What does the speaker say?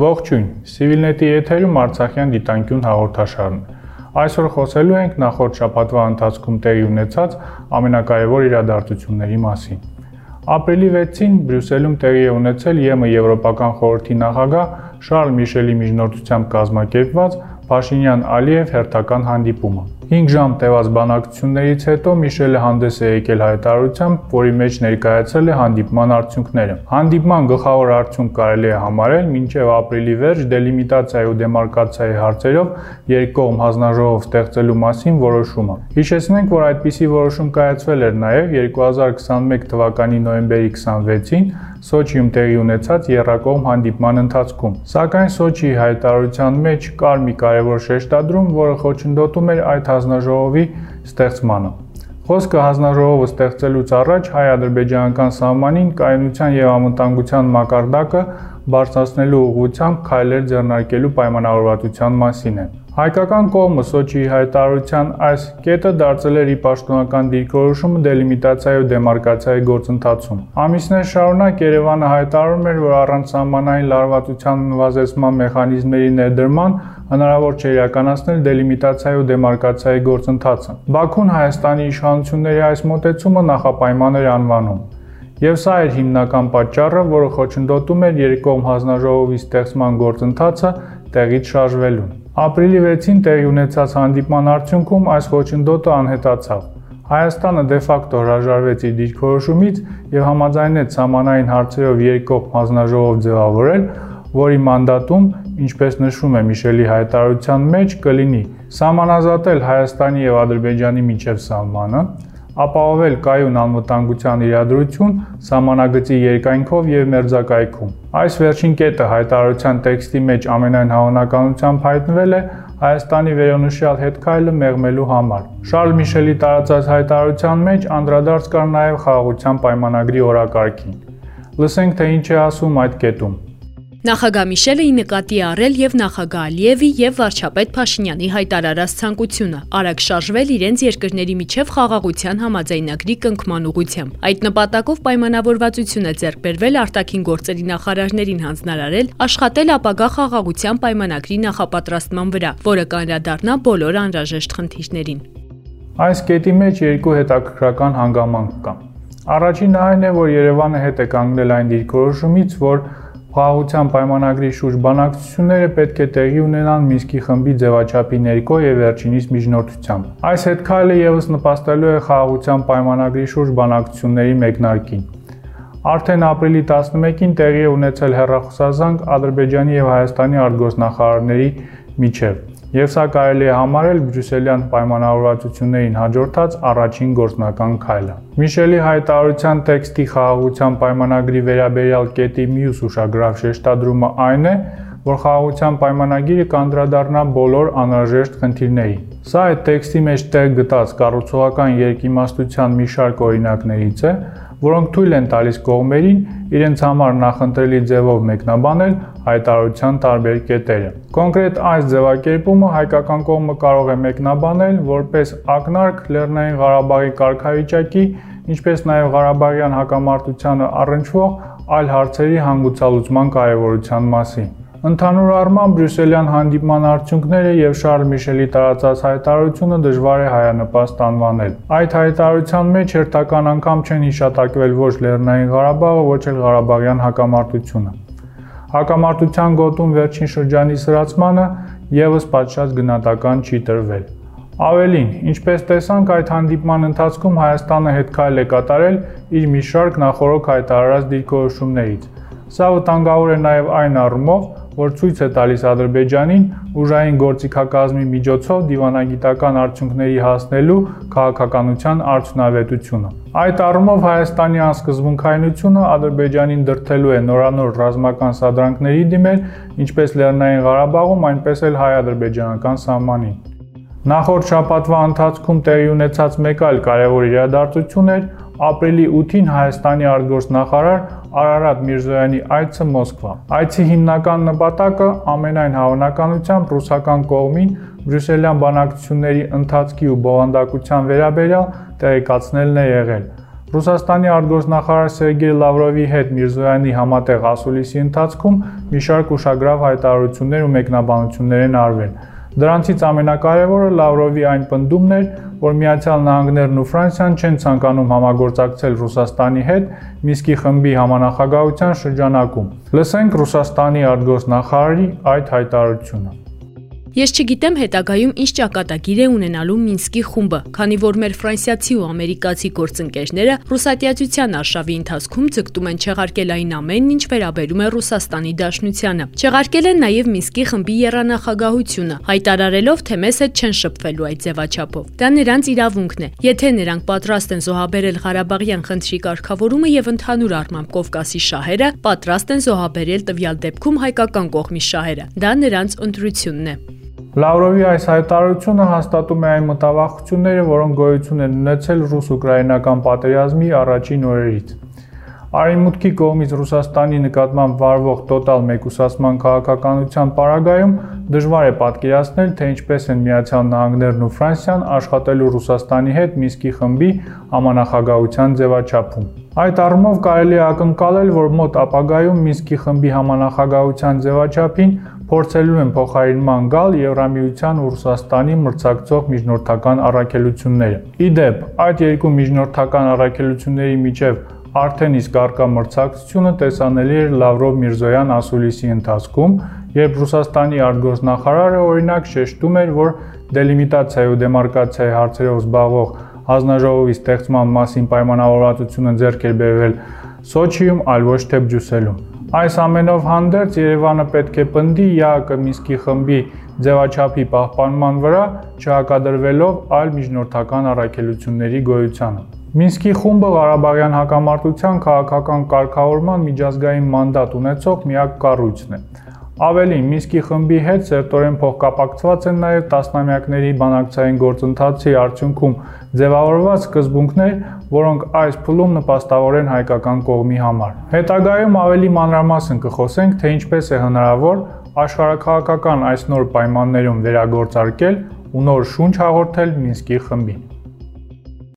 Ողջույն, Civilnet-ի եթերում Արցախյան դիտանկյուն հաղորդաշարն է։ Այսօր խոսելու ենք նախորդ շաբաթվա ընթացքում տեղի ունեցած ամենակարևոր իրադարձությունների մասին։ Ապրիլի 6-ին Բրյուսելում տեղի է ունեցել ԵՄ Եվրոպական խորհրդի նախագահ Շարլ Միշելի միջնորդությամբ կազմակերպված Փաշինյան-Ալիև հերթական հանդիպումը։ 5 ժամ տևած բանակցություններից հետո Միշելը հանդես է եկել հայտարարությամբ, որի մեջ ներկայացրել է հանդիպման արդյունքները։ Հանդիպման գլխավոր արդյունք կարելի է համարել մինչև ապրիլի վերջ դելիմիտացիայի ու դեմարկացիայի հարցերով երկկողմ հանձնաժողով ստեղծելու մասին որոշումը։ Հիշեցնենք, որ այդպիսի որոշում կայացվել էր նաև 2021 թվականի նոյեմբերի 26-ին Սոչիում տեղի ունեցած երրակողմ հանդիպման ընթացքում։ Սակայն Սոչիի հայտարարության մեջ կար մի կարևոր շեշտադրում, որը խոչընդոտում էր այդ հանձնաժողովի ստեղծմանը։ Խոսքը հանձնաժողովը ստեղծելուց առաջ հայ-ադրբեջանական սահմանին կայունության եւ անվտանգության մակարդակը բարձրացնելու ուղղությամբ քայլեր ձեռնարկելու պայմանավորվածության մասին է։ Հայկական կողմը Սոչիի հայտարարության այս կետը դարձել էր ի պաշտոնական դիրքորոշումը դելիմիտացիայի ու դեմարկացիայի գործընթացում։ Ամիսներ շարունակ Երևանը հայտարարում էր, որ առանց սահմանային լարվածության նվազեցման մեխանիզմների ներդրման հնարավոր չէ իրականացնել դելիմիտացիայի ու դեմարկացիայի գործընթացը։ Բաքուն Հայաստանի իշխանությունների այս մոտեցումը նախապայման էր անվանում։ Եվ սա էր հիմնական պատճառը, որը խոչընդոտում էր երկկողմ հանձնաժողովի ստեղծման գործընթացը տեղից շարժվելուն։ Ապրիլի 6-ին տեղի ունեցած հանդիպման արդյունքում այս խոչընդոտը անհետացավ։ Հայաստանը դե ֆակտո հրաժարվեց իր դիրքորոշումից եւ համաձայնեց սահմանային հարցերով երկկողմ հանձնաժողով ձևավորել, որի մանդատում, ինչպես նշվում է Միշելի հայտարարության մեջ, կլինի սահմանազատել Հայաստանի եւ Ադրբեջանի միջև սահմանը, ապահովել կայուն անվտանգության իրադրություն սահմանագծի երկայնքով եւ մերձակայքում։ Այս վերջին կետը հայտարարության տեքստի մեջ ամենայն հավանականությամբ հայտնվել է Հայաստանի վերոնշյալ հետքայլը մեղմելու համար։ Շարլ Միշելի տարածած հայտարարության մեջ անդրադարձ կար նաև խաղաղության պայմանագրի օրակարգին։ Լսենք թե ինչ է ասում այդ կետում։ Նախագահ Միշելը ի նկատի առել եւ նախագահ Ալիևի եւ վարչապետ Փաշինյանի հայտարարած ցանկությունը արագ շարժվել իրենց երկրների միջև խաղաղության համաձայնագրի կնքման ուղղությամբ։ Այդ նպատակով պայմանավորվածություն է ձեռք բերվել արտաքին գործերի նախարարներին հանձնարարել աշխատել ապագա խաղաղության պայմանագրի նախապատրաստման վրա, որը կանրադառնա բոլոր անհրաժեշտ խնդիրներին։ Այս կետի մեջ երկու հետաքրքրական հանգամանք կա։ Առաջինը այն է, որ Երևանը հետ է կանգնել այն դիրքորոշումից, որ Խաղաղության պայմանագրի շուրջ բանակցությունները պետք է տեղի ունենան Մինսկի խմբի ձևաչափի ներկո եւ վերջինիս միջնորդությամբ։ Այս հետ քայլը եւս նպաստելու է խաղաղության պայմանագրի շուրջ բանակցությունների մեկնարկին։ Արդեն ապրիլի 11-ին տեղի է ունեցել հերրախոսազանգ Ադրբեջանի եւ Հայաստանի արտգործնախարարների միջև եւ սա կարելի է համարել բրյուսելյան պայմանավորվածություններին հաջորդած առաջին գործնական քայլը։ Միշելի հայտարարության տեքստի խաղաղության պայմանագրի վերաբերյալ կետի մյուս ուշագրավ շեշտադրումը այն է, որ խաղաղության պայմանագիրը կանդրադառնա բոլոր անհրաժեշտ խնդիրներին։ Սա այդ տեքստի մեջ տեղ գտած կառուցողական երկիմաստության մի շարք օրինակներից է, որոնք թույլ են տալիս կողմերին իրենց համար նախընտրելի ձևով մեկնաբանել հայտարարության տարբեր կետերը։ Կոնկրետ այս ձևակերպումը հայկական կողմը կարող է մեկնաբանել որպես ակնարկ Լեռնային Ղարաբաղի կարգավիճակի, ինչպես նաև Ղարաբաղյան հակամարտությանը առնչվող այլ հարցերի հանգուցալուծման կարևորության մասին։ Ընդհանուր առմամբ Բրյուսելյան հանդիպման արդյունքները եւ Շարլ Միշելի տարածած հայտարարությունը դժվար է հայանպաստ անվանել։ Այդ հայտարարության մեջ հերթական անգամ չեն հիշատակվել ոչ Լեռնային Ղարաբաղը, ոչ էլ Ղարաբաղյան հակամարտությունը։ Հակամարտության գոտում վերջին շրջանի սրացմանը եւս պատշաճ գնահատական չի տրվել։ Ավելին, ինչպես տեսանք, այդ հանդիպման ընթացքում Հայաստանը հետ քայլ է կատարել իր մի շարք նախորոք հայտարարած դիրքորոշումներից։ Սա վտանգավոր է նաև այն առումով, որ ցույց է տալիս Ադրբեջանին ուժային գործիքակազմի միջոցով դիվանագիտական արդյունքների հասնելու քաղաքականության արդյունավետությունը։ Այդ առումով Հայաստանի անսկզբունքայնությունը Ադրբեջանին դրթելու է նորանոր ռազմական սադրանքների դիմել, ինչպես Լեռնային Ղարաբաղում, այնպես էլ հայ-ադրբեջանական սահմանին։ Նախորդ շաբաթվա ընթացքում տեղի ունեցած մեկ այլ կարևոր իրադարձություն էր ապրիլի 8-ին Հայաստանի արտգործնախարար Արարատ Միրզոյանի այցը Մոսկվա։ Այցի հիմնական նպատակը ամենայն հավանականությամբ ռուսական կողմին բրյուսելյան բանակցությունների ընթացքի ու բովանդակության վերաբերյալ տեղեկացնելն է եղել։ Ռուսաստանի արտգործնախարար Սերգեյ Լավրովի հետ Միրզոյանի համատեղ ասուլիսի ընթացքում մի շարք ուշագրավ հայտարարություններ ու մեկնաբանություններ են արվել։ Դրանցից ամենակարևորը Լավրովի այն պնդումն էր, որ Միացյալ Նահանգներն ու Ֆրանսիան չեն ցանկանում համագործակցել Ռուսաստանի հետ Միսկի խմբի համանախագահության շրջանակում։ Լսենք Ռուսաստանի արտգործնախարարի այդ հայտարարությունը։ Ես չգիտեմ հետագայում ինչ ճակատագիր է ունենալու Մինսկի խումբը, քանի որ մեր ֆրանսիացի ու ամերիկացի գործընկերները ռուսատիացության արշավի ընթացքում ձգտում են չեղարկել այն ամենն, ինչ վերաբերում է Ռուսաստանի Դաշնությանը։ Չեղարկել են նաև Մինսկի խմբի երանախագահությունը, հայտարարելով, թե մեզ հետ չեն շփվելու այդ ձևաչափով։ Դա նրանց իրավունքն է։ Եթե նրանք պատրաստ են զոհաբերել Ղարաբաղյան խնդրի կարգավորումը եւ ընդհանուր առմամբ Կովկասի շահերը, պատրաստ են զոհաբերել տվյալ դեպքում հայկական կողմի շահերը։ Դա նրանց ընտրությունն է։ Լավրովի այս հայտարարությունը հաստատում է այն մտավախությունները, որոնք գոյություն են ունեցել ռուս-ուկրաինական պատերազմի առաջին օրերից։ Արևմուտքի կողմից Ռուսաստանի նկատմամբ վարվող տոտալ մեկուսացման քաղաքականության պարագայում դժվար է պատկերացնել, թե ինչպես են Միացյալ Նահանգներն ու Ֆրանսիան աշխատելու Ռուսաստանի հետ Միսկի խմբի համանախագահության ձևաչափում։ Այդ առումով կարելի է ակնկալել, որ մոտ ապագայում Միսկի խմբի համանախագահության ձևաչափին փորձելու են փոխարինման գալ Եվրամիության ու Ռուսաստանի մրցակցող միջնորդական առաքելությունները։ Իդեպ, այդ երկու միջնորդական առաքելությունների միջև արդեն իսկ արկա մրցակցությունը տեսանելի էր Լավրով Միրզոյան ասուլիսի ընթացքում, երբ Ռուսաստանի արտգործնախարարը օրինակ շեշտում էր, որ դելիմիտացիայի ու դեմարկացիայի հարցերով զբաղվող հանձնաժողովի ստեղծման մասին պայմանավորվածությունը ձեռք էր բերվել Սոչիում, այլ ոչ թե Բրյուսելում։ Այս ամենով հանդերձ Երևանը պետք է պնդի ԵԱԿ Միսկի խմբի ձևաչափի պահպանման վրա, չհակադրվելով այլ միջնորդական առաքելությունների գոյությանը։ Մինսկի խումբը Ղարաբաղյան հակամարտության քաղաքական կարգավորման միջազգային մանդատ ունեցող միակ կառույցն է։ Ավելին, Միսկի խմբի հետ սերտորեն փոխկապակցված են նաև տասնամյակների բանակցային գործընթացի արդյունքում ձևավորված սկզբունքներ, որոնք այս փուլում նպաստավոր են հայկական կողմի համար։ Հետագայում ավելի մանրամասն կխոսենք, թե ինչպես է հնարավոր աշխարհակաղակական այս նոր պայմաններում վերագործարկել ու նոր շունչ հաղորդել Մինսկի խմբին։